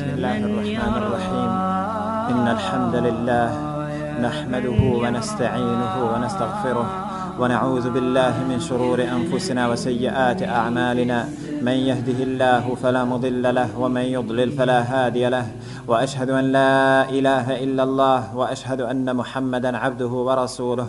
بسم الله الرحمن الرحيم. إن الحمد لله نحمده ونستعينه ونستغفره ونعوذ بالله من شرور أنفسنا وسيئات أعمالنا. من يهده الله فلا مضل له ومن يضلل فلا هادي له. وأشهد أن لا إله إلا الله وأشهد أن محمدا عبده ورسوله.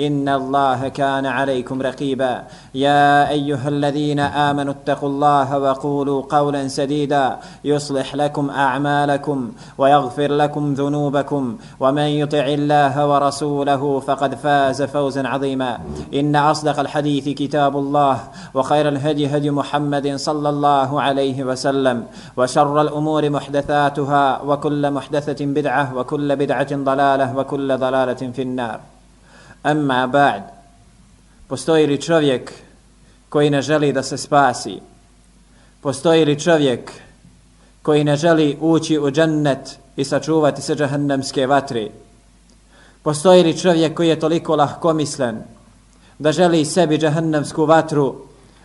إن الله كان عليكم رقيبا. يا أيها الذين آمنوا اتقوا الله وقولوا قولا سديدا. يصلح لكم أعمالكم ويغفر لكم ذنوبكم. ومن يطع الله ورسوله فقد فاز فوزا عظيما. إن أصدق الحديث كتاب الله وخير الهدي هدي محمد صلى الله عليه وسلم. وشر الأمور محدثاتها وكل محدثة بدعة وكل بدعة ضلالة وكل ضلالة في النار. Amma ba'd, postoji li čovjek koji ne želi da se spasi? Postoji li čovjek koji ne želi ući u džennet i sačuvati se džahannamske vatre? Postoji li čovjek koji je toliko lahkomislen da želi sebi džahannamsku vatru,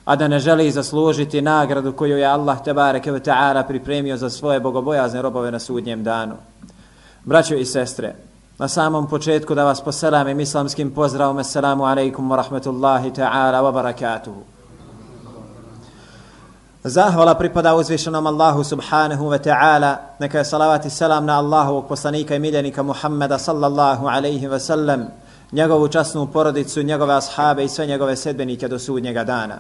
a da ne želi zaslužiti nagradu koju je Allah tebareke ve ta'ala pripremio za svoje bogobojazne robove na sudnjem danu? Braćo i sestre, na samom početku da vas poselamim islamskim pozdravom. Assalamu alaikum wa rahmatullahi ta'ala wa barakatuhu. Zahvala pripada uzvišenom Allahu subhanahu wa ta'ala. Neka je salavat i selam na Allahovog poslanika i miljenika Muhammeda sallallahu alaihi wa sallam, njegovu časnu porodicu, njegove ashabe i sve njegove sedbenike do sudnjega dana.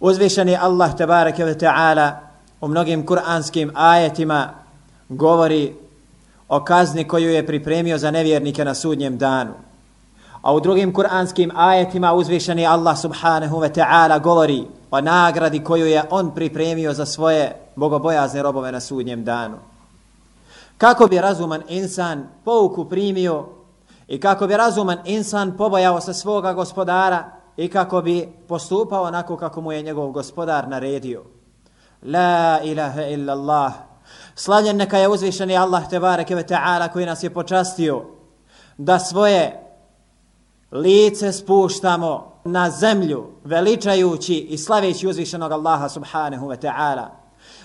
Uzvišeni Allah tabaraka wa ta'ala u mnogim kuranskim ajetima govori o kazni koju je pripremio za nevjernike na sudnjem danu. A u drugim kuranskim ajetima uzvišeni Allah subhanahu wa ta'ala govori o nagradi koju je on pripremio za svoje bogobojazne robove na sudnjem danu. Kako bi razuman insan pouku primio i kako bi razuman insan pobojao se svoga gospodara i kako bi postupao onako kako mu je njegov gospodar naredio. La ilaha illa Allah. Slavljen neka je uzvišeni Allah tebareke ve ta'ala koji nas je počastio da svoje lice spuštamo na zemlju veličajući i slaveći uzvišenog Allaha subhanahu wa ta'ala.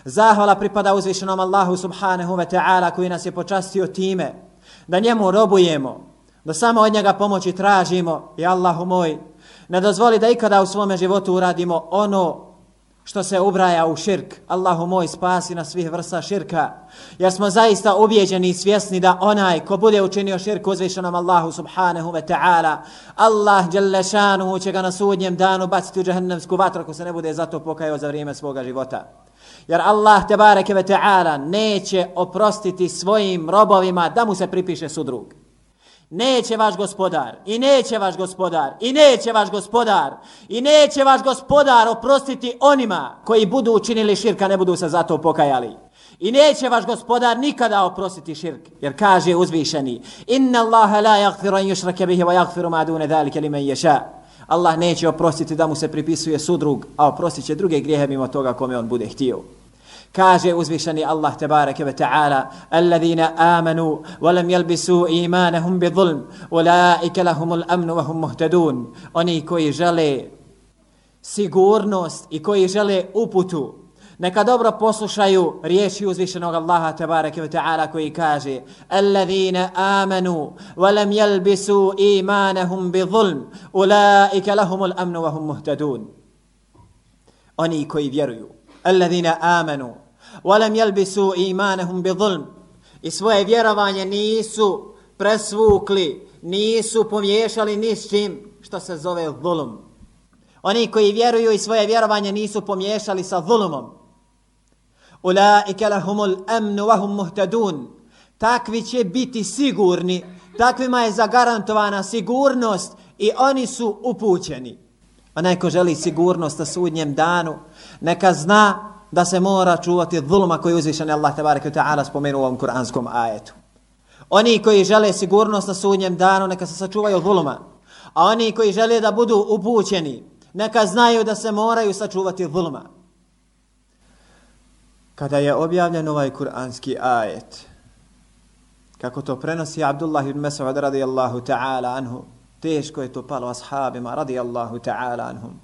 Zahvala pripada uzvišenom Allahu subhanahu wa ta'ala koji nas je počastio time da njemu robujemo, da samo od njega pomoći tražimo i Allahu moj ne dozvoli da ikada u svome životu uradimo ono što se ubraja u širk. Allahu moj spasi nas svih vrsta širka. Jer smo zaista objeđeni i svjesni da onaj ko bude učinio širk uzvišenom Allahu subhanahu wa ta'ala, Allah djelešanuhu će ga na sudnjem danu baciti u džahannamsku vatru ako se ne bude zato pokajao za vrijeme svoga života. Jer Allah tebareke ve ta'ala neće oprostiti svojim robovima da mu se pripiše sudrug. Neće vaš gospodar, i neće vaš gospodar, i neće vaš gospodar, i neće vaš gospodar oprostiti onima koji budu učinili širka, ne budu se zato pokajali. I neće vaš gospodar nikada oprostiti širk, jer kaže uzvišeni, Inna Allaha la yaghfiru an yushrake bihi wa yaghfiru ma dune dhalike limen yasha. Allah neće oprostiti da mu se pripisuje sudrug, a oprostit će druge grijehe mimo toga kome on bude htio. Kaže uzvišeni Allah tebareke ve ta'ala Alladhina amanu walam yalbisu imanahum bi zulm Ulaike lahumul amnu wa hum muhtadun. Oni koji žele sigurnost i koji žele uputu Neka dobro poslušaju riječi uzvišenog Allaha tebareke ve ta'ala koji kaže Alladhina amanu walam yalbisu imanahum bi zulm Ulaike lahumul amnu wa hum muhtadun. Oni koji vjeruju. الذين آمنوا ولم يلبسوا إيمانهم بظلم i svoje vjerovanje nisu presvukli, nisu pomiješali ni s čim što se zove zulum. Oni koji vjeruju i svoje vjerovanje nisu pomiješali sa zulumom. Ulaike lahumul amnu wahum muhtadun. Takvi će biti sigurni, takvima je zagarantovana sigurnost i oni su upućeni. Pa Onaj ko želi sigurnost na sudnjem danu, neka zna da se mora čuvati zulma koji je uzvišen Allah tabaraka ta'ala spomenu u ovom kuranskom ajetu. Oni koji žele sigurnost na sudnjem danu, neka se sačuvaju zulma. A oni koji žele da budu upućeni, neka znaju da se moraju sačuvati zulma. Kada je objavljen ovaj kuranski ajet, kako to prenosi Abdullah ibn Mas'ud radijallahu ta'ala anhu, teško je to palo ashabima radijallahu ta'ala anhum.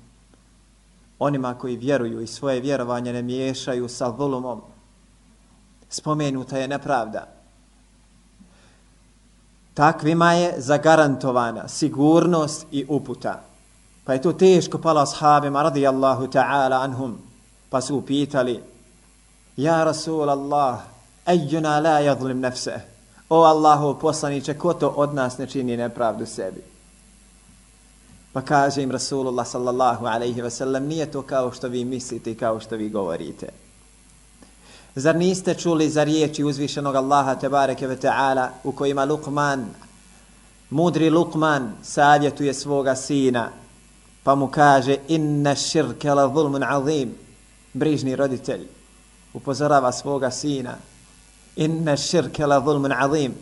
Onima koji vjeruju i svoje vjerovanje ne miješaju sa volumom. spomenuta je nepravda. Takvima je zagarantovana sigurnost i uputa. Pa je to teško palo ashabima radijallahu ta'ala anhum. Pa su upitali, Ja Rasul Allah, ejjuna la jadlim nefse. O Allahu poslaniće, ko to od nas ne čini nepravdu sebi? Pa kaže im Rasulullah sallallahu alaihi ve sellem, nije to kao što vi mislite i kao što vi govorite. Zar niste čuli za riječi uzvišenog Allaha tebareke ve ta'ala u kojima Luqman, mudri Luqman, savjetuje svoga sina, pa mu kaže inna širke la zulmun azim, brižni roditelj, upozorava svoga sina, inna širke la zulmun azim,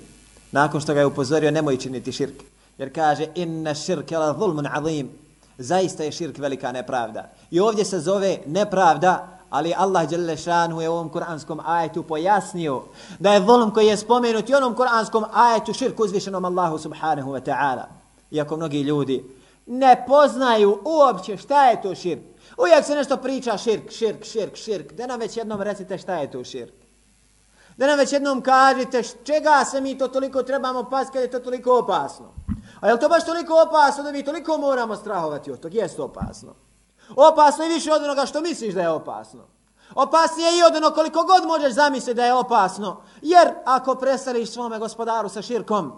nakon što ga je upozorio, nemoj činiti širke jer kaže inna širke la zulmun azim, zaista je širk velika nepravda. I ovdje se zove nepravda, ali Allah dželle je u ovom kuranskom ajetu pojasnio da je zulm koji je spomenut i onom kuranskom ajetu širk uzvišenom Allahu subhanahu wa ta'ala. Iako mnogi ljudi ne poznaju uopće šta je to širk. Uvijek se nešto priča širk, širk, širk, širk. Da nam već jednom recite šta je to širk. Da nam već jednom kažete čega se mi to toliko trebamo pas kad je to toliko opasno. A je to baš toliko opasno da mi toliko moramo strahovati od tog? Jeste opasno. Opasno je više od onoga što misliš da je opasno. Opasnije i od ono koliko god možeš zamisliti da je opasno. Jer ako presališ svome gospodaru sa širkom,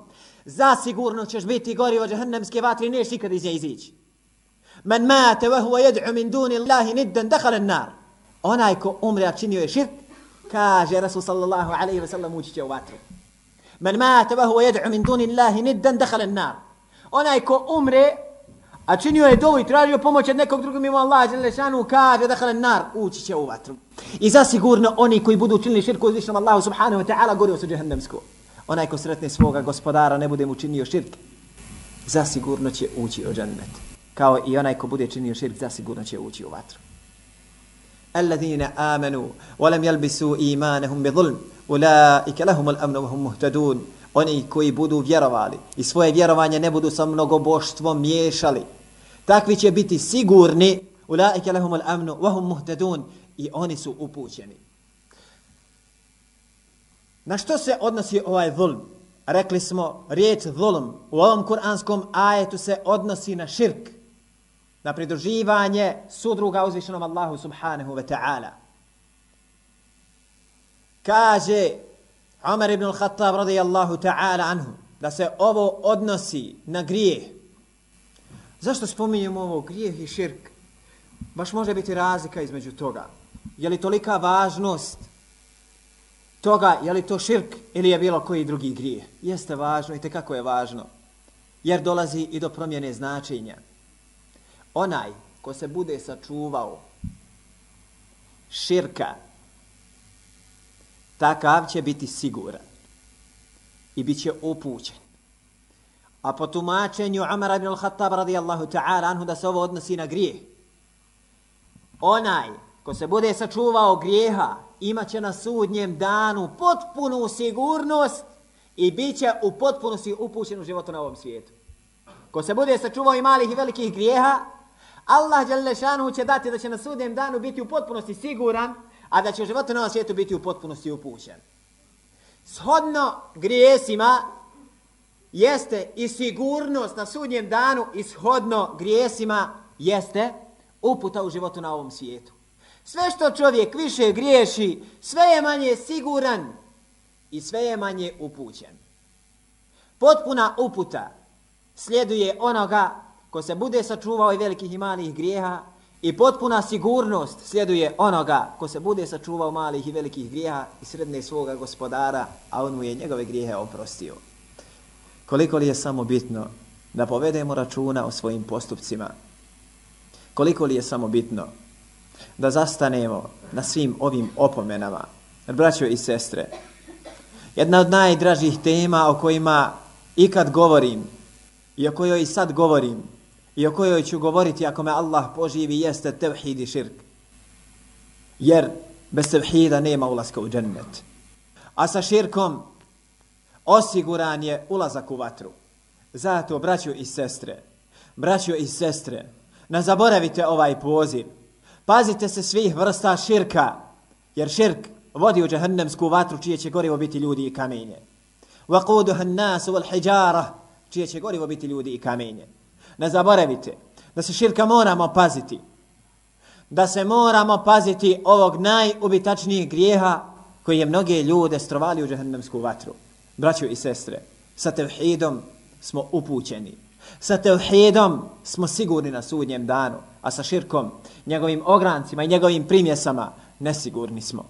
zasigurno ćeš biti gori od džahnemske vatri i neš nikad iz nje izići. Men mate wa huwa yad'u min duni Allahi niddan dakhala nar. Onaj ko umre a činio je širk, kaže Rasul sallallahu alejhi ve sellem ući će u vatru. Men mate wa huwa yad'u min duni Allahi niddan dakhala nar. Onaj ko umre a činio je dovu i tražio pomoć od nekog drugog mimo Allah Đelešanu kaže da halen nar ući će u vatru. I zasigurno oni koji budu učinili širku uzvišnom Allahu subhanahu wa ta'ala gore su džehendemsko. Onaj ko sretne svoga gospodara ne bude mu činio širk, zasigurno će ući u džennet. Kao i onaj ko bude činio širk, zasigurno će ući u vatru. الذين آمنوا ولم يلبسوا إيمانهم بظلم أولئك لهم الأمن وهم مهتدون oni koji budu vjerovali i svoje vjerovanje ne budu sa mnogoboštvom miješali takvi će biti sigurni ulaike lahum al-amnu wa hum muhtadun i oni su upućeni. Na što se odnosi ovaj zulm? Rekli smo, riječ zulm u ovom kuranskom ajetu se odnosi na širk, na pridruživanje sudruga uzvišenom Allahu subhanahu wa ta'ala. Kaže Omer ibn al-Khattab radijallahu ta'ala anhu da se ovo odnosi na grijeh Zašto spominjemo ovo grijeh i širk? Baš može biti razlika između toga. Je li tolika važnost toga, je li to širk ili je bilo koji drugi grijeh? Jeste važno i kako je važno. Jer dolazi i do promjene značenja. Onaj ko se bude sačuvao širka, takav će biti siguran i bit će upućen. A po tumačenju Amara ibn al-Khattab radijallahu ta'ala anhu da se ovo odnosi na grijeh. Onaj ko se bude sačuvao grijeha imaće na sudnjem danu potpunu sigurnost i bit će u potpunosti upućen u životu na ovom svijetu. Ko se bude sačuvao i malih i velikih grijeha, Allah šanu će dati da će na sudnjem danu biti u potpunosti siguran, a da će u životu na ovom svijetu biti u potpunosti upućen. Shodno grijesima jeste i sigurnost na sudnjem danu ishodno grijesima jeste uputa u životu na ovom svijetu. Sve što čovjek više griješi, sve je manje siguran i sve je manje upućen. Potpuna uputa sljeduje onoga ko se bude sačuvao i velikih i malih grijeha i potpuna sigurnost sljeduje onoga ko se bude sačuvao malih i velikih grijeha i sredne svoga gospodara, a on mu je njegove grijehe oprostio. Koliko li je samo bitno da povedemo računa o svojim postupcima, koliko li je samo bitno da zastanemo na svim ovim opomenama, braćo i sestre, jedna od najdražih tema o kojima ikad govorim i o kojoj sad govorim i o kojoj ću govoriti ako me Allah poživi jeste tevhid i širk. Jer bez tevhida nema ulaska u džennet. A sa širkom osiguran je ulazak u vatru. Zato, braćo i sestre, braćo i sestre, ne zaboravite ovaj poziv. Pazite se svih vrsta širka, jer širk vodi u džahnemsku vatru čije će gorivo biti ljudi i kamenje. وَقُودُهَا النَّاسُ وَالْحِجَارَ čije će gorivo biti ljudi i kamenje. Ne zaboravite da se širka moramo paziti. Da se moramo paziti ovog najubitačnijih grijeha koji je mnoge ljude strovali u džahnemsku vatru. Braćo i sestre, sa tevhidom smo upućeni. Sa tevhidom smo sigurni na sudnjem danu, a sa širkom, njegovim ograncima i njegovim primjesama nesigurni smo.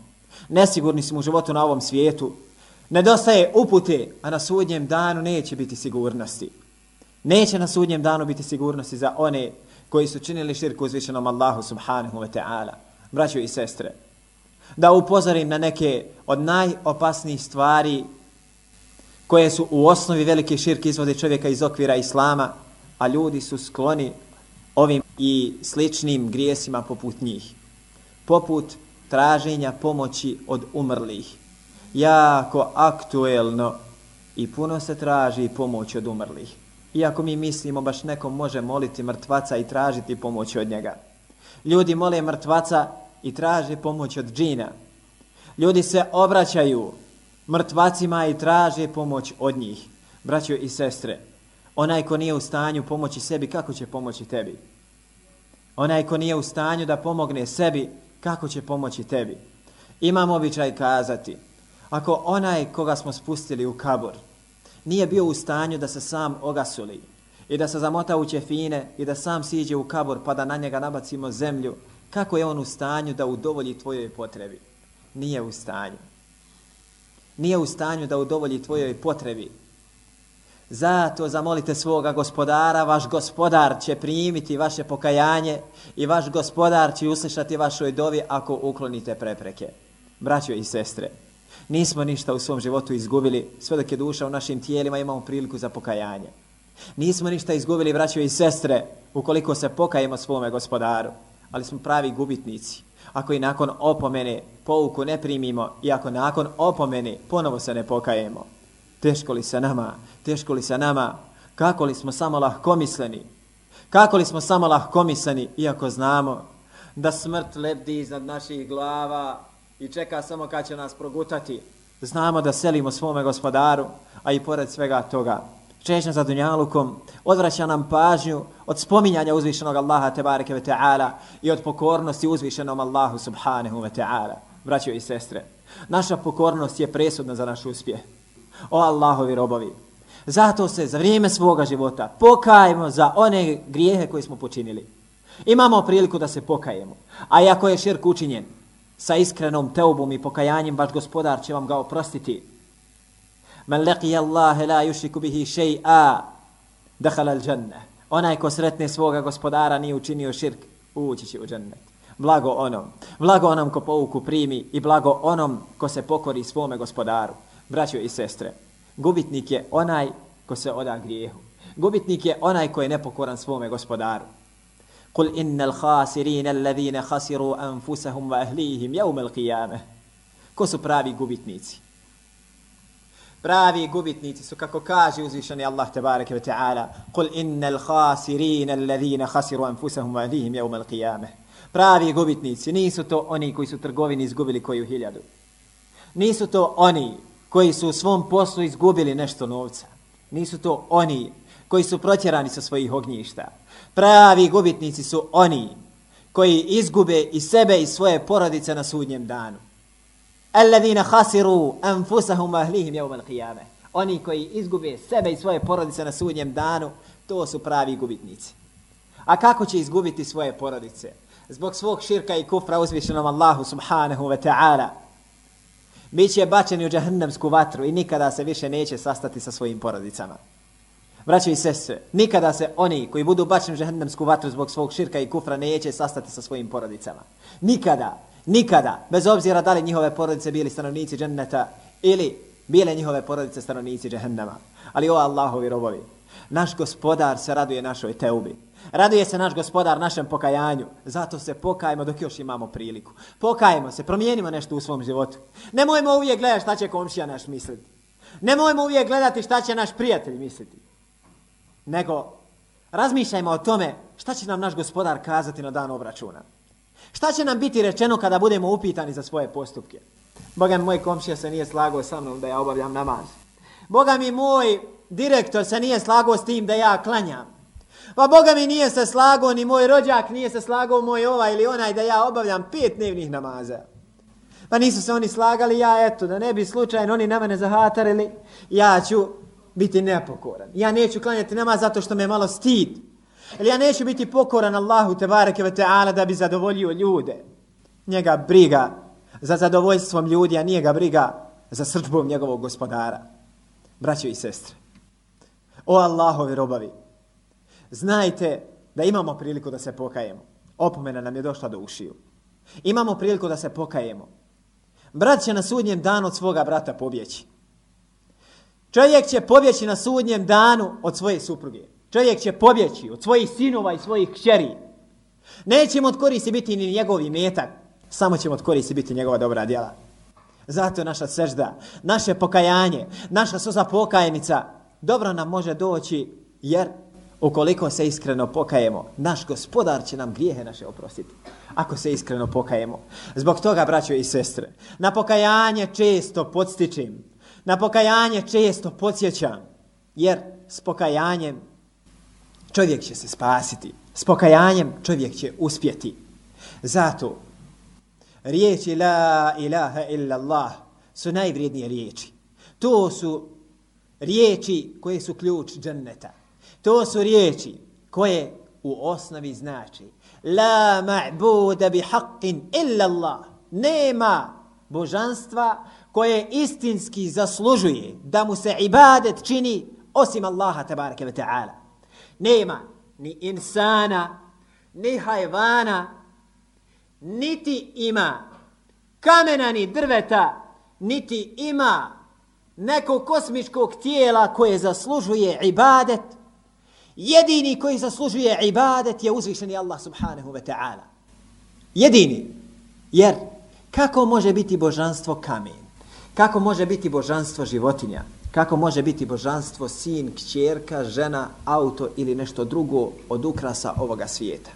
Nesigurni smo u životu na ovom svijetu. Nedostaje upute, a na sudnjem danu neće biti sigurnosti. Neće na sudnjem danu biti sigurnosti za one koji su činili širku uzvišenom Allahu subhanahu wa ta'ala. Braćo i sestre, da upozorim na neke od najopasnijih stvari koje su u osnovi velike širke izvode čovjeka iz okvira Islama, a ljudi su skloni ovim i sličnim grijesima poput njih. Poput traženja pomoći od umrlih. Jako aktuelno i puno se traži pomoć od umrlih. Iako mi mislimo baš nekom može moliti mrtvaca i tražiti pomoć od njega. Ljudi mole mrtvaca i traže pomoć od džina. Ljudi se obraćaju mrtvacima i traže pomoć od njih. Braćo i sestre, onaj ko nije u stanju pomoći sebi, kako će pomoći tebi? Onaj ko nije u stanju da pomogne sebi, kako će pomoći tebi? Imam običaj kazati, ako onaj koga smo spustili u kabor, nije bio u stanju da se sam ogasuli i da se zamota u ćefine i da sam siđe u kabor pa da na njega nabacimo zemlju, kako je on u stanju da udovolji tvojoj potrebi? Nije u stanju nije u stanju da udovolji tvojoj potrebi. Zato zamolite svoga gospodara, vaš gospodar će primiti vaše pokajanje i vaš gospodar će uslišati vašoj dovi ako uklonite prepreke. Braćo i sestre, nismo ništa u svom životu izgubili, sve dok je duša u našim tijelima imamo priliku za pokajanje. Nismo ništa izgubili, braćo i sestre, ukoliko se pokajemo svome gospodaru, ali smo pravi gubitnici ako i nakon opomene pouku ne primimo i ako nakon opomene ponovo se ne pokajemo. Teško li se nama, teško li se nama, kako li smo samo lahkomisleni, kako li smo samo lahkomisleni, iako znamo da smrt lebdi iznad naših glava i čeka samo kad će nas progutati. Znamo da selimo svome gospodaru, a i pored svega toga češnja za dunjalukom, odvraća nam pažnju od spominjanja uzvišenog Allaha tebareke ve ta'ala i od pokornosti uzvišenom Allahu subhanahu ve ta'ala. Braćo i sestre, naša pokornost je presudna za naš uspjeh. O Allahovi robovi, zato se za vrijeme svoga života pokajemo za one grijehe koje smo počinili. Imamo priliku da se pokajemo, a ako je širk učinjen sa iskrenom teubom i pokajanjem, vaš gospodar će vam ga oprostiti. Men leqija Allahe la yušiku bihi še'a dakhala al džanne. Onaj ko sretne svoga gospodara nije učinio širk, ući će u džennet. Blago onom. Blago onom ko pouku primi i blago onom ko se pokori svome gospodaru. Braćo i sestre, gubitnik je onaj ko se oda grijehu. Gubitnik je onaj ko je nepokoran svome gospodaru. Kul innal الخاسرين alladhina khasiru anfusahum wa ahlihim yawm al-qiyamah. Ko su pravi gubitnici? Pravi gubitnici su, kako kaže uzvišeni Allah tabaraka ve ta'ala, Kul innal الخاسرين alladhina khasiru anfusahum wa ahlihim yawm al-qiyamah. Pravi gubitnici nisu to oni koji su trgovini izgubili koju hiljadu. Nisu to oni koji su u svom poslu izgubili nešto novca. Nisu to oni koji su protjerani sa svojih ognjišta. Pravi gubitnici su oni koji izgube i sebe i svoje porodice na sudnjem danu. Alladhina khasiru anfusahum ahlihim yawm al-qiyamah. Oni koji izgube sebe i svoje porodice na sudnjem danu, to su pravi gubitnici. A kako će izgubiti svoje porodice? Zbog svog širka i kufra uzvišenom Allahu subhanahu wa ta'ala. Biće bačeni u džahannamsku vatru i nikada se više neće sastati sa svojim porodicama. Braćo i sestre, nikada se oni koji budu bačeni u džahannamsku vatru zbog svog širka i kufra neće sastati sa svojim porodicama. Nikada. Nikada, bez obzira da li njihove porodice bili stanovnici dženneta ili bile njihove porodice stanovnici džehennama. Ali o Allahovi robovi, Naš gospodar se raduje našoj teubi. Raduje se naš gospodar našem pokajanju. Zato se pokajemo dok još imamo priliku. Pokajemo se, promijenimo nešto u svom životu. Nemojmo uvijek gledati šta će komšija naš misliti. Nemojmo uvijek gledati šta će naš prijatelj misliti. Nego razmišljajmo o tome šta će nam naš gospodar kazati na dan obračuna. Šta će nam biti rečeno kada budemo upitani za svoje postupke? Boga mi moj komšija se nije slagao sa mnom da ja obavljam namaz. Boga mi moj direktor se nije slagao s tim da ja klanjam. Pa Boga mi nije se slagao, ni moj rođak nije se slagao, moj ovaj ili onaj da ja obavljam pet dnevnih namaza. Pa nisu se oni slagali, ja eto, da ne bi slučajno oni na mene zahatarili, ja ću biti nepokoran. Ja neću klanjati namaz zato što me malo stid. Ili ja neću biti pokoran Allahu tebareke ve ta'ala da bi zadovoljio ljude. Njega briga za zadovoljstvom ljudi, a nije ga briga za srđbom njegovog gospodara. Braćo i sestre, o Allahovi robavi, znajte da imamo priliku da se pokajemo. Opomena nam je došla do ušiju. Imamo priliku da se pokajemo. Brat će na sudnjem danu od svoga brata pobjeći. Čovjek će pobjeći na sudnjem danu od svoje supruge. Čovjek će pobjeći od svojih sinova i svojih kćeri. Nećemo od koristi biti ni njegovi metak, samo ćemo od koristi biti njegova dobra djela. Zato naša sežda, naše pokajanje, naša suza pokajnica dobro nam može doći jer ukoliko se iskreno pokajemo, naš gospodar će nam grijehe naše oprostiti. Ako se iskreno pokajemo. Zbog toga, braćo i sestre, na pokajanje često podstičim, na pokajanje često podsjećam, jer s pokajanjem čovjek će se spasiti. S pokajanjem čovjek će uspjeti. Zato riječi la ilaha illa Allah su najvrijednije riječi. To su riječi koje su ključ dženneta. To su riječi koje u osnovi znači la ma'buda bi haqqin illa Allah. Nema božanstva koje istinski zaslužuje da mu se ibadet čini osim Allaha tabaraka wa ta'ala. Nema ni insana, ni hajvana, niti ima kamena ni drveta, niti ima nekog kosmičkog tijela koje zaslužuje ibadet, jedini koji zaslužuje ibadet je uzvišeni Allah subhanahu wa ta'ala. Jedini. Jer kako može biti božanstvo kamen? Kako može biti božanstvo životinja? Kako može biti božanstvo sin, kćerka, žena, auto ili nešto drugo od ukrasa ovoga svijeta?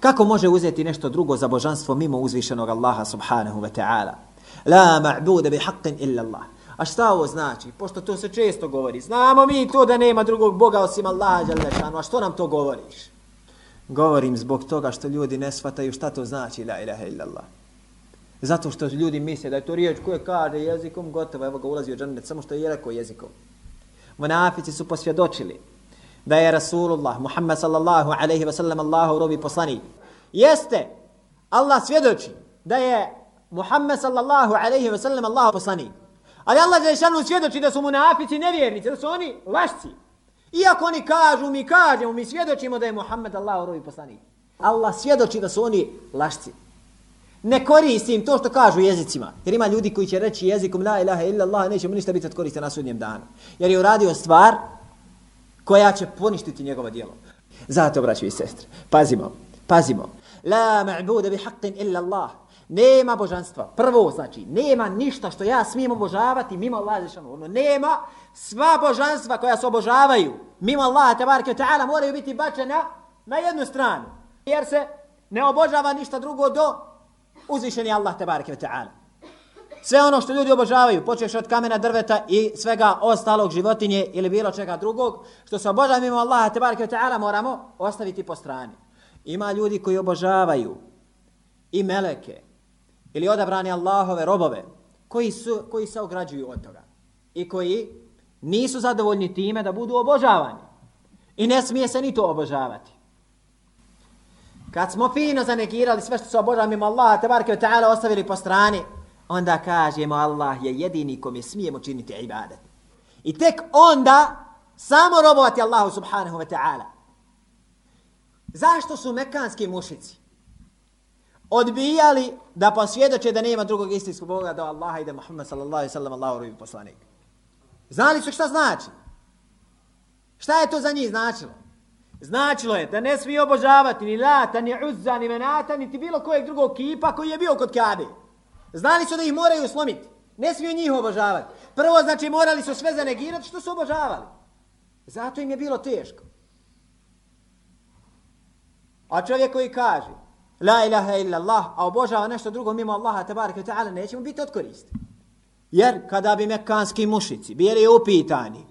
Kako može uzeti nešto drugo za božanstvo mimo uzvišenog Allaha subhanahu wa ta'ala? La ma'bude bi haqqin illa Allah. A šta ovo znači? Pošto to se često govori. Znamo mi to da nema drugog Boga osim Allaha džalešanu. A što nam to govoriš? Govorim zbog toga što ljudi ne shvataju šta to znači la ilaha illa Allah. Zato što ljudi misle da je to riječ koje kaže jezikom, gotovo, evo ga ulazi u džanet, samo što je rekao jezikom. Monafici su posvjedočili da je Rasulullah, Muhammed sallallahu alaihi wa sallam, Allahu robi poslanik. Jeste, Allah svjedoči da je Muhammed sallallahu alaihi wa sallam, Allahu poslanik. Ali Allah je svjedoči da su munafici nevjernici, da su oni lašci. Iako oni kažu, mi kažemo, mi svjedočimo da je Muhammed Allahu robi poslanik. Allah svjedoči da su oni lašci. Ne koristim to što kažu jezicima. Jer ima ljudi koji će reći jezikom la ilaha illa Allah, neće mu ništa biti od koriste na sudnjem danu. Jer je uradio stvar koja će poništiti njegovo djelo. Zato, braći i sestre, pazimo, pazimo. La ma'bude bi haqqin illa Allah. Nema božanstva. Prvo, znači, nema ništa što ja smijem obožavati mimo Allaha zešanu. Ono, nema sva božanstva koja se obožavaju mimo Allaha tabarike ta'ala, moraju biti bačena na jednu stranu. Jer se ne obožava ništa drugo do uzvišeni Allah, tabarike ta'ala. Sve ono što ljudi obožavaju, počeš od kamena, drveta i svega ostalog životinje ili bilo čega drugog, što se obožava mimo Allaha, tebareke ta'ala, moramo ostaviti po strani. Ima ljudi koji obožavaju i meleke ili odabrani Allahove robove koji, su, koji se ograđuju od toga i koji nisu zadovoljni time da budu obožavani. I ne smije se ni to obožavati. Kad smo fino zanegirali sve što se obožava mimo Allaha, tebareke ta'ala, ostavili po strani, onda kažemo Allah je jedini kom je smijemo činiti ibadet. I tek onda samo robovati Allahu subhanahu wa ta'ala. Zašto su mekanski mušici odbijali da posvjedoče da nema drugog istinskog Boga do Allaha i da Muhammed sallallahu alaihi sallam Allahu rubi poslanik? Znali su šta znači? Šta je to za njih značilo? Značilo je da ne smije obožavati ni Lata, ni Uzza, ni Menata, niti bilo kojeg drugog kipa koji je bio kod Kabe. Znali su da ih moraju slomiti. Ne smiju njih obožavati. Prvo, znači, morali su sve zanegirati što su obožavali. Zato im je bilo teško. A čovjek koji kaže La ilaha illa Allah, a obožava nešto drugo mimo Allaha, tabaraka ta'ala, neće mu biti odkorist. Jer kada bi mekanski mušici bili upitani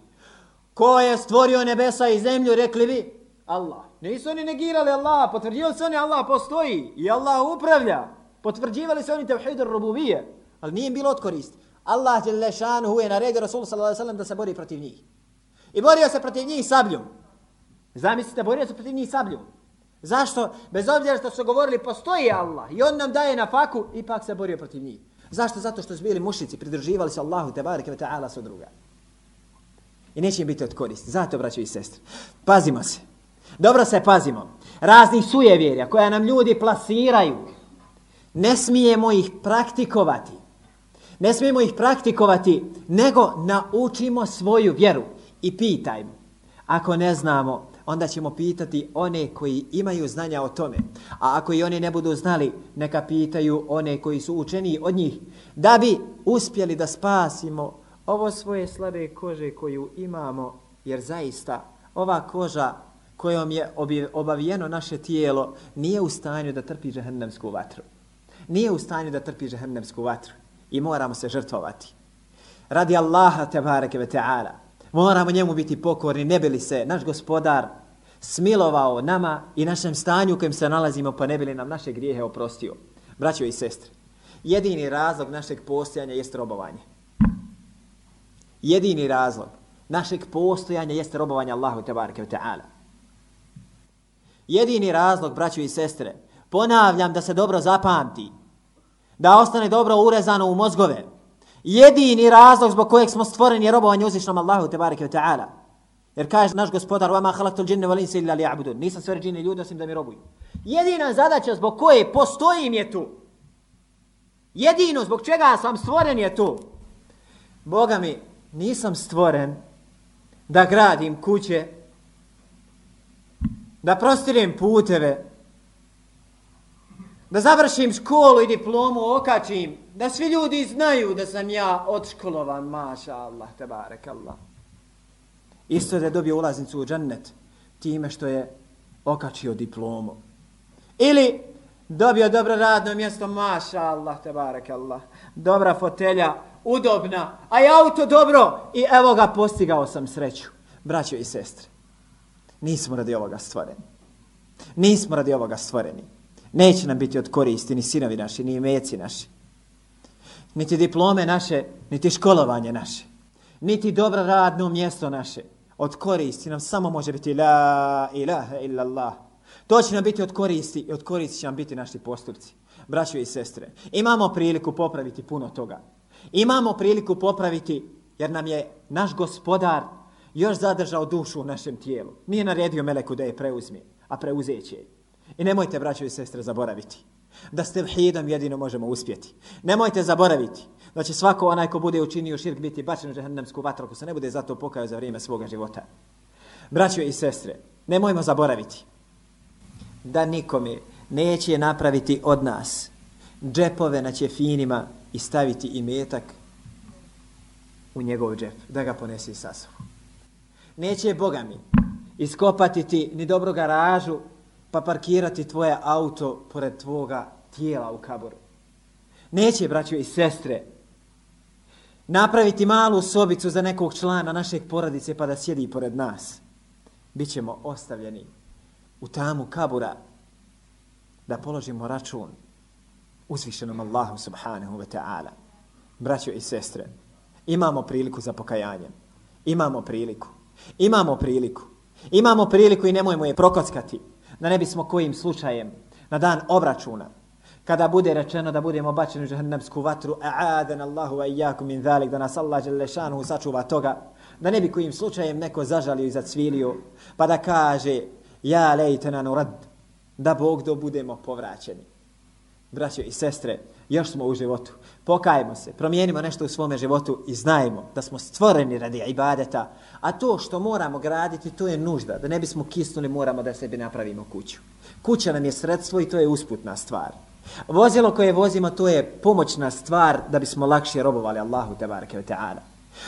ko je stvorio nebesa i zemlju, rekli bi Allah. Nisu oni negirali Allah, potvrđivali su oni Allah postoji i Allah upravlja. Potvrđivali su oni tevhidur rububije, ali nije bilo odkorist. Allah je lešanu je naredio Rasul sallallahu alaihi sallam da se bori protiv njih. I borio se protiv njih sabljom. Zamislite, borio se protiv njih sabljom. Zašto? Bez obzira što su govorili postoji Allah i on nam daje na faku, ipak se borio protiv njih. Zašto? Zato što su bili mušici, pridrživali se Allahu te bareke ve ta'ala su druga. I neće im biti od koristi. Zato, braćo i sestre, pazimo se. Dobro se pazimo. Raznih sujevjerja koja nam ljudi plasiraju, ne smijemo ih praktikovati. Ne smijemo ih praktikovati, nego naučimo svoju vjeru i pitajmo. Ako ne znamo, onda ćemo pitati one koji imaju znanja o tome. A ako i oni ne budu znali, neka pitaju one koji su učeni od njih, da bi uspjeli da spasimo ovo svoje slabe kože koju imamo, jer zaista ova koža kojom je obavijeno naše tijelo nije u stanju da trpi žehennemsku vatru. Nije u stanju da trpi žehennemsku vatru i moramo se žrtvovati. Radi Allaha tebareke ve ta'ala. Moramo njemu biti pokorni, ne bili se naš gospodar smilovao nama i našem stanju u kojem se nalazimo, pa ne bili nam naše grijehe oprostio. Braćo i sestre, jedini razlog našeg postojanja jest robovanje. Jedini razlog našeg postojanja jeste robovanje Allahu tebareke ve ta'ala. Jedini razlog, braćo i sestre, ponavljam da se dobro zapamti, da ostane dobro urezano u mozgove. Jedini razlog zbog kojeg smo stvoreni je robovanje uzvišnom Allahu te bareke ve taala. Jer kaže naš gospodar: "Vama khalaqtul jinna wal insa illa liya'budun." Nisam stvorio džine ljude osim da mi robuju. Jedina zadaća zbog koje postojim je tu. Jedino zbog čega sam stvoren je tu. Boga mi, nisam stvoren da gradim kuće, da prostirem puteve, da završim školu i diplomu, okačim, da svi ljudi znaju da sam ja odškolovan, maša Allah, tebarek Allah. Isto da je dobio ulaznicu u džennet time što je okačio diplomu. Ili dobio dobro radno mjesto, maša Allah, tebarek Allah. Dobra fotelja, udobna, a i auto dobro i evo ga postigao sam sreću. Braćo i sestre, nismo radi ovoga stvoreni. Nismo radi ovoga stvoreni. Neće nam biti od koristi ni sinovi naši, ni imeci naši. Niti diplome naše, niti školovanje naše. Niti dobro radno mjesto naše. Od koristi nam samo može biti la ilaha illa Allah. To će nam biti od koristi i od koristi će nam biti naši postupci. Braćo i sestre, imamo priliku popraviti puno toga. Imamo priliku popraviti jer nam je naš gospodar još zadržao dušu u našem tijelu. Nije naredio Meleku da je preuzme, a preuzeće je. I nemojte, braćo i sestre, zaboraviti da s tevhidom jedino možemo uspjeti. Nemojte zaboraviti da će svako onaj ko bude učinio širk biti bačen u žehennemsku vatru ako se ne bude zato pokajao za vrijeme svoga života. Braćo i sestre, nemojmo zaboraviti da nikome neće napraviti od nas džepove na ćefinima i staviti i metak u njegov džep, da ga ponesi sa sobom. Neće Boga mi iskopati ti ni dobro garažu, pa parkirati tvoje auto pored tvoga tijela u kaboru. Neće, braćo i sestre, napraviti malu sobicu za nekog člana našeg porodice pa da sjedi pored nas. Bićemo ostavljeni u tamu kabura da položimo račun uzvišenom Allahu subhanahu wa ta'ala. Braćo i sestre, imamo priliku za pokajanje. Imamo priliku. Imamo priliku. Imamo priliku i nemojmo je prokockati. Da ne bismo kojim slučajem na dan obračuna kada bude rečeno da budemo bačeni u džahannamsku vatru, a'adan Allahu wa iyyakum min zalik, da nas Allah dželle šanuhu sačuva toga, da ne bi kojim slučajem neko zažalio i zacvilio, pa da kaže, ja lejtena nurad, da Bog do budemo povraćeni. Braćo i sestre, još smo u životu. Pokajemo se, promijenimo nešto u svome životu i znajmo da smo stvoreni radi ibadeta. A to što moramo graditi, to je nužda. Da ne bismo kisnuli, moramo da sebi napravimo kuću. Kuća nam je sredstvo i to je usputna stvar. Vozilo koje vozimo, to je pomoćna stvar da bismo lakše robovali Allahu tebareke ve ta'ala.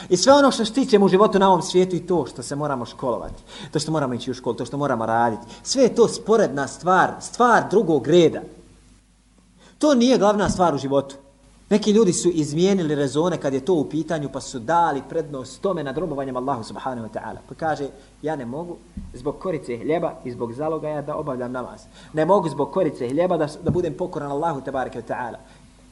I sve ono što štićemo u životu na ovom svijetu i to što se moramo školovati, to što moramo ići u školu, to što moramo raditi, sve je to sporedna stvar, stvar drugog reda. To nije glavna stvar u životu. Neki ljudi su izmijenili rezone kad je to u pitanju pa su dali prednost tome nad robovanjem Allahu subhanahu wa ta'ala. Pa kaže, ja ne mogu zbog korice hljeba i zbog zalogaja da obavljam namaz. Ne mogu zbog korice hljeba da, da budem pokoran Allahu tabaraka wa ta'ala.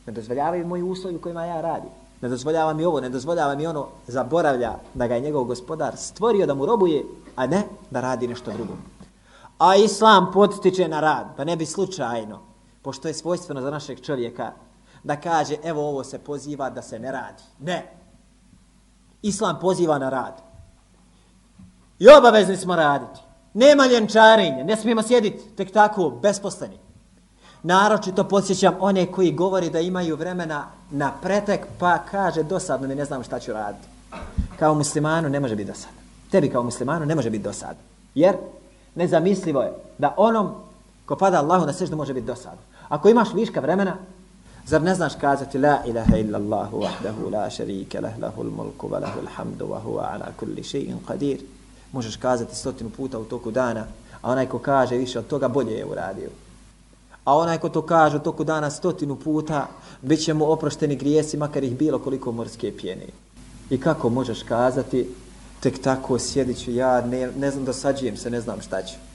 Ne dozvoljavaju moji uslovi u kojima ja radim. Ne dozvoljava mi ovo, ne dozvoljava mi ono, zaboravlja da ga je njegov gospodar stvorio da mu robuje, a ne da radi nešto drugo. A Islam podstiče na rad, pa ne bi slučajno, pošto je svojstveno za našeg čovjeka, da kaže, evo ovo se poziva da se ne radi. Ne. Islam poziva na rad. I obavezni smo raditi. Nema ljenčarenja, ne smijemo sjediti tek tako, besposleni. Naročito podsjećam one koji govori da imaju vremena na pretek, pa kaže dosadno mi ne znam šta ću raditi. Kao muslimanu ne može biti dosadno. Tebi kao muslimanu ne može biti dosadno. Jer nezamislivo je da onom ko pada Allahu na seždu može biti dosadno. Ako imaš viška vremena, zar ne znaš kazati la ilaha illa Allahu wahdahu la sharika lah lahul mulku wa lahul hamdu wa huwa ala kulli shay'in qadir. Možeš kazati stotinu puta u toku dana, a onaj ko kaže više od toga bolje je uradio. A onaj ko to kaže u toku dana stotinu puta, bit će mu oprošteni grijesi, makar ih bilo koliko morske pjene. I kako možeš kazati, tek tako sjedit ću ja, ne, ne znam, dosađujem se, ne znam šta ću.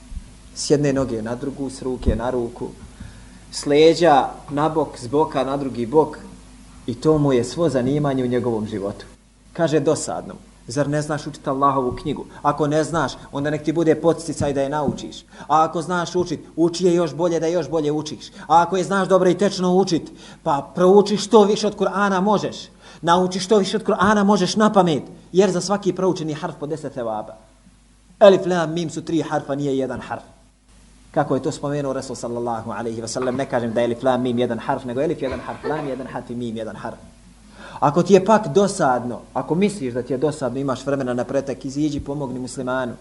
S jedne noge na drugu, s ruke na ruku, s leđa na bok, s boka na drugi bok. I to mu je svo zanimanje u njegovom životu. Kaže dosadno. Zar ne znaš učiti Allahovu knjigu? Ako ne znaš, onda nek ti bude podsticaj da je naučiš. A ako znaš učit, uči je još bolje da još bolje učiš. A ako je znaš dobro i tečno učit, pa prouči što više od Kur'ana možeš. Nauči što više od Kur'ana možeš na pamet. Jer za svaki proučeni harf po deset evaba. Elif, lam, mim su tri harfa, nije jedan harf. Kako je to spomenuo Rasul sallallahu alaihi wa sallam, ne kažem da je elif, lam, mim jedan harf, nego elif jedan harf, lam jedan harf i mim jedan harf. Ako ti je pak dosadno, ako misliš da ti je dosadno, imaš vremena na pretek, iziđi, pomogni muslimanu.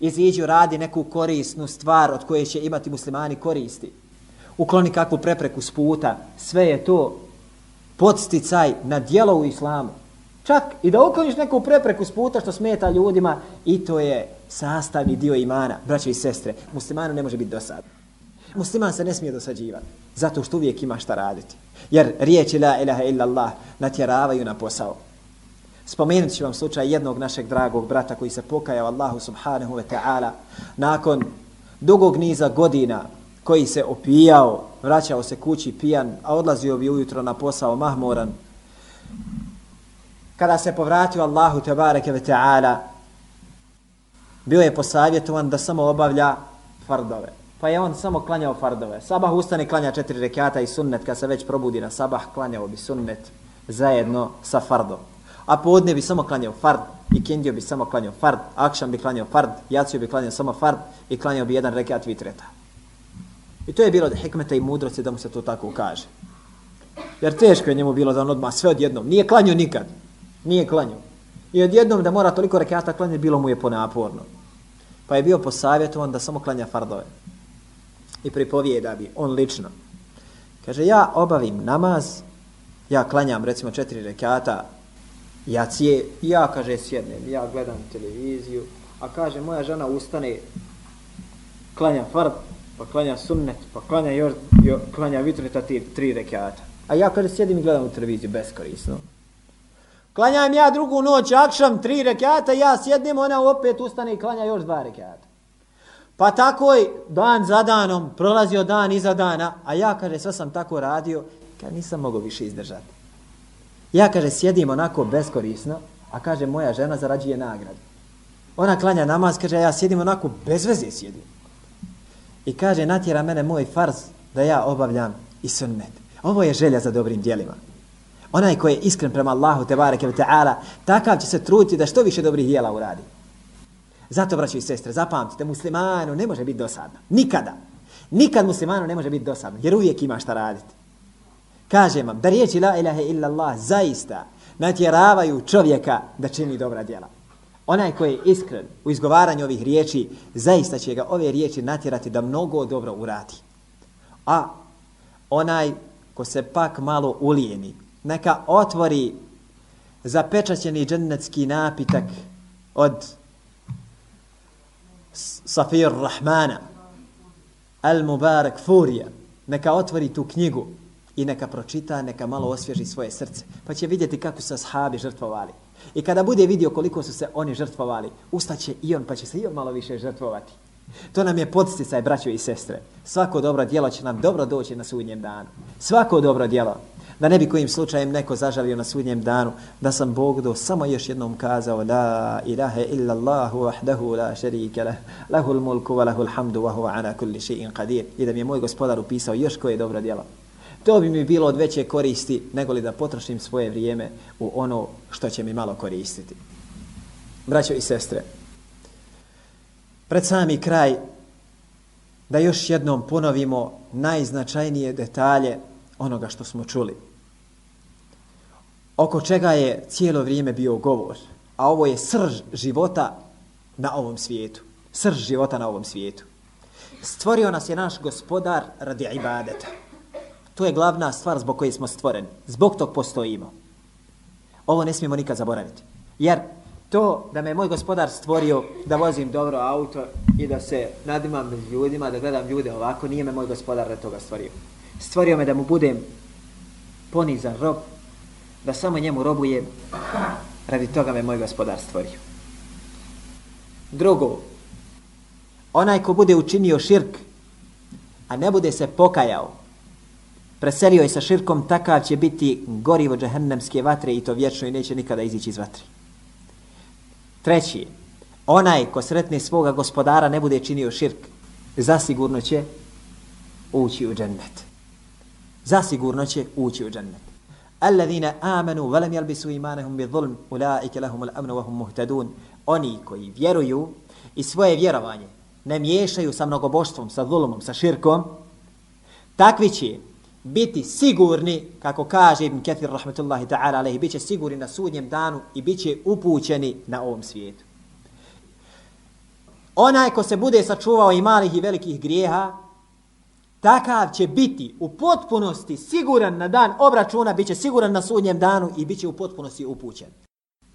Iziđi, radi neku korisnu stvar od koje će imati muslimani koristi. Ukloni kakvu prepreku s puta. Sve je to podsticaj na dijelo u islamu. Čak i da ukloniš neku prepreku s puta što smeta ljudima i to je sastavni dio imana. Braće i sestre, muslimanu ne može biti dosadno. Musliman se ne smije dosađivati, zato što uvijek ima šta raditi. Jer riječi la ilaha illa Allah natjeravaju na posao. Spomenut ću vam slučaj jednog našeg dragog brata koji se pokajao Allahu subhanahu wa ta'ala nakon dugog niza godina koji se opijao, vraćao se kući pijan, a odlazio bi ujutro na posao mahmoran. Kada se povratio Allahu tebareke ve ta'ala, bio je posavjetovan da samo obavlja fardove. Pa je on samo klanjao fardove. Sabah ustane klanja četiri rekata i sunnet. Kad se već probudi na sabah, klanjao bi sunnet zajedno sa fardom. A podne bi samo klanjao fard i kendio bi samo klanjao fard. Akšan bi klanjao fard, jacio bi klanjao samo fard i klanjao bi jedan rekat vitreta. I to je bilo da hikmeta i mudrosti da mu se to tako kaže. Jer teško je njemu bilo da on odmah sve odjednom. Nije klanjao nikad. Nije klanjao. I odjednom da mora toliko rekata klanjati, bilo mu je ponaporno. Pa je bio posavjetovan da samo klanja fardove i pripovijeda bi on lično. Kaže, ja obavim namaz, ja klanjam recimo četiri rekata, ja cije, ja kaže sjednem, ja gledam televiziju, a kaže moja žena ustane, klanja fard, pa klanja sunnet, pa klanja još, jo, klanja vitreta tri, tri rekata. A ja kaže sjedim i gledam u televiziju, beskorisno. Klanjam ja drugu noć, akšam, tri rekata, ja sjednem, ona opet ustane i klanja još dva rekata. Pa tako je dan za danom, prolazio dan iza dana, a ja, kaže, sve sam tako radio, kad nisam mogao više izdržati. Ja, kaže, sjedim onako beskorisno, a kaže, moja žena zarađuje nagradu. Ona klanja namaz, kaže, ja sjedim onako bez veze sjedim. I kaže, natjera mene moj farz da ja obavljam i sunnet. Ovo je želja za dobrim dijelima. Onaj koji je iskren prema Allahu, te bareke ta'ala, takav će se truditi da što više dobrih djela uradi. Zato, braćo i sestre, zapamtite, muslimanu ne može biti dosadno. Nikada. Nikad muslimanu ne može biti dosadno, jer uvijek ima šta raditi. Kažem vam, da riječi la ilaha illa Allah zaista natjeravaju čovjeka da čini dobra djela. Onaj koji je iskren u izgovaranju ovih riječi, zaista će ga ove riječi natjerati da mnogo dobro uradi. A onaj ko se pak malo ulijeni, neka otvori zapečaćeni džennetski napitak od Safir Rahmana, Al Mubarak Furija, neka otvori tu knjigu i neka pročita, neka malo osvježi svoje srce, pa će vidjeti kako su ashabi žrtvovali. I kada bude vidio koliko su se oni žrtvovali, ustaće i on, pa će se i on malo više žrtvovati. To nam je podsticaj, braćo i sestre. Svako dobro djelo će nam dobro doći na sudnjem danu. Svako dobro djelo. Da ne bi kojim slučajem neko zažalio na sudnjem danu, da sam Bog do samo još jednom kazao La ilaha illa Allahu wahdahu la sharika lah, lahul mulku wa lahul hamdu wa huwa ala kulli shay'in qadir. I da mi je moj gospodar upisao još koje dobro djelo. To bi mi bilo od veće koristi nego li da potrošim svoje vrijeme u ono što će mi malo koristiti. Braćo i sestre, pred sami kraj da još jednom ponovimo najznačajnije detalje onoga što smo čuli. Oko čega je cijelo vrijeme bio govor, a ovo je srž života na ovom svijetu. Srž života na ovom svijetu. Stvorio nas je naš gospodar radi ibadeta. To je glavna stvar zbog koje smo stvoreni. Zbog tog postojimo. Ovo ne smijemo nikad zaboraviti. Jer to da me moj gospodar stvorio da vozim dobro auto i da se nadimam ljudima, da gledam ljude ovako, nije me moj gospodar da toga stvorio. Stvorio me da mu budem ponizan rob, da samo njemu robujem, radi toga me moj gospodar stvorio. Drugo, onaj ko bude učinio širk, a ne bude se pokajao, preselio je sa širkom, takav će biti gorivo džahennemske vatre i to vječno i neće nikada izići iz vatre. Treći, onaj ko sretne svoga gospodara ne bude činio širk, zasigurno će ući u džennet. Zasigurno će ući u džennet. Alladhina amanu wa lam yalbisu imanahum bi dhulm ulaika lahum al-amn wa hum muhtadun. Oni koji vjeruju i svoje vjerovanje ne miješaju sa mnogoboštvom, sa zulumom, sa širkom, takvi će biti sigurni, kako kaže Ibn Kathir rahmetullahi ta'ala alaihi, bit će sigurni na sudnjem danu i bit će upućeni na ovom svijetu. Onaj ko se bude sačuvao i malih i velikih grijeha, takav će biti u potpunosti siguran na dan obračuna, bit će siguran na sudnjem danu i bit će u potpunosti upućen.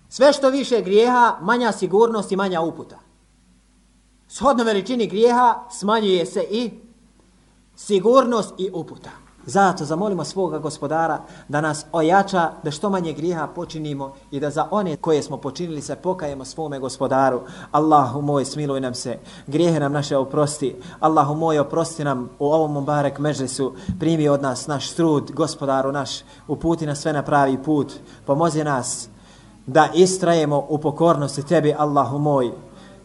Sve što više grijeha, manja sigurnost i manja uputa. Shodno veličini grijeha smanjuje se i sigurnost i uputa. Zato zamolimo svoga gospodara da nas ojača, da što manje griha počinimo i da za one koje smo počinili se pokajemo svome gospodaru. Allahu moj, smiluj nam se, grijehe nam naše oprosti. Allahu moj, oprosti nam u ovom Mubarek mežlisu, primi od nas naš trud, gospodaru naš, uputi nas sve na pravi put, pomozi nas da istrajemo u pokornosti tebi, Allahu moj.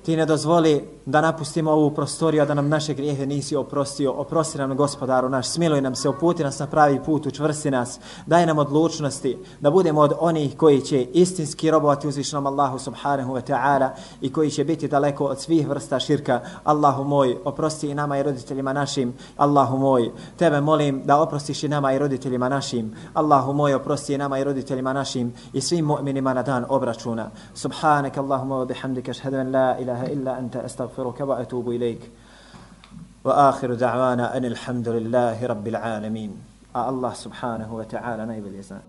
Ti ne dozvoli da napustimo ovu prostoriju, a da nam naše grijehe nisi oprostio. Oprosti nam, gospodaru naš, smiluj nam se, uputi nas na pravi put, učvrsti nas, daj nam odlučnosti, da budemo od onih koji će istinski robovati uzvišnom Allahu subhanahu wa ta'ala i koji će biti daleko od svih vrsta širka. Allahu moj, oprosti i nama i roditeljima našim. Allahu moj, tebe molim da oprostiš i nama i roditeljima našim. Allahu moj, oprosti i nama i roditeljima našim i svim mu'minima na dan obračuna. Subhanak Allahumma wa bihamdika, ashhadu an la ilaha illa anta astaghfiruka أستغفرك وأتوب إليك. وآخر دعوانا أن الحمد لله رب العالمين. الله سبحانه وتعالى نائب الإسلام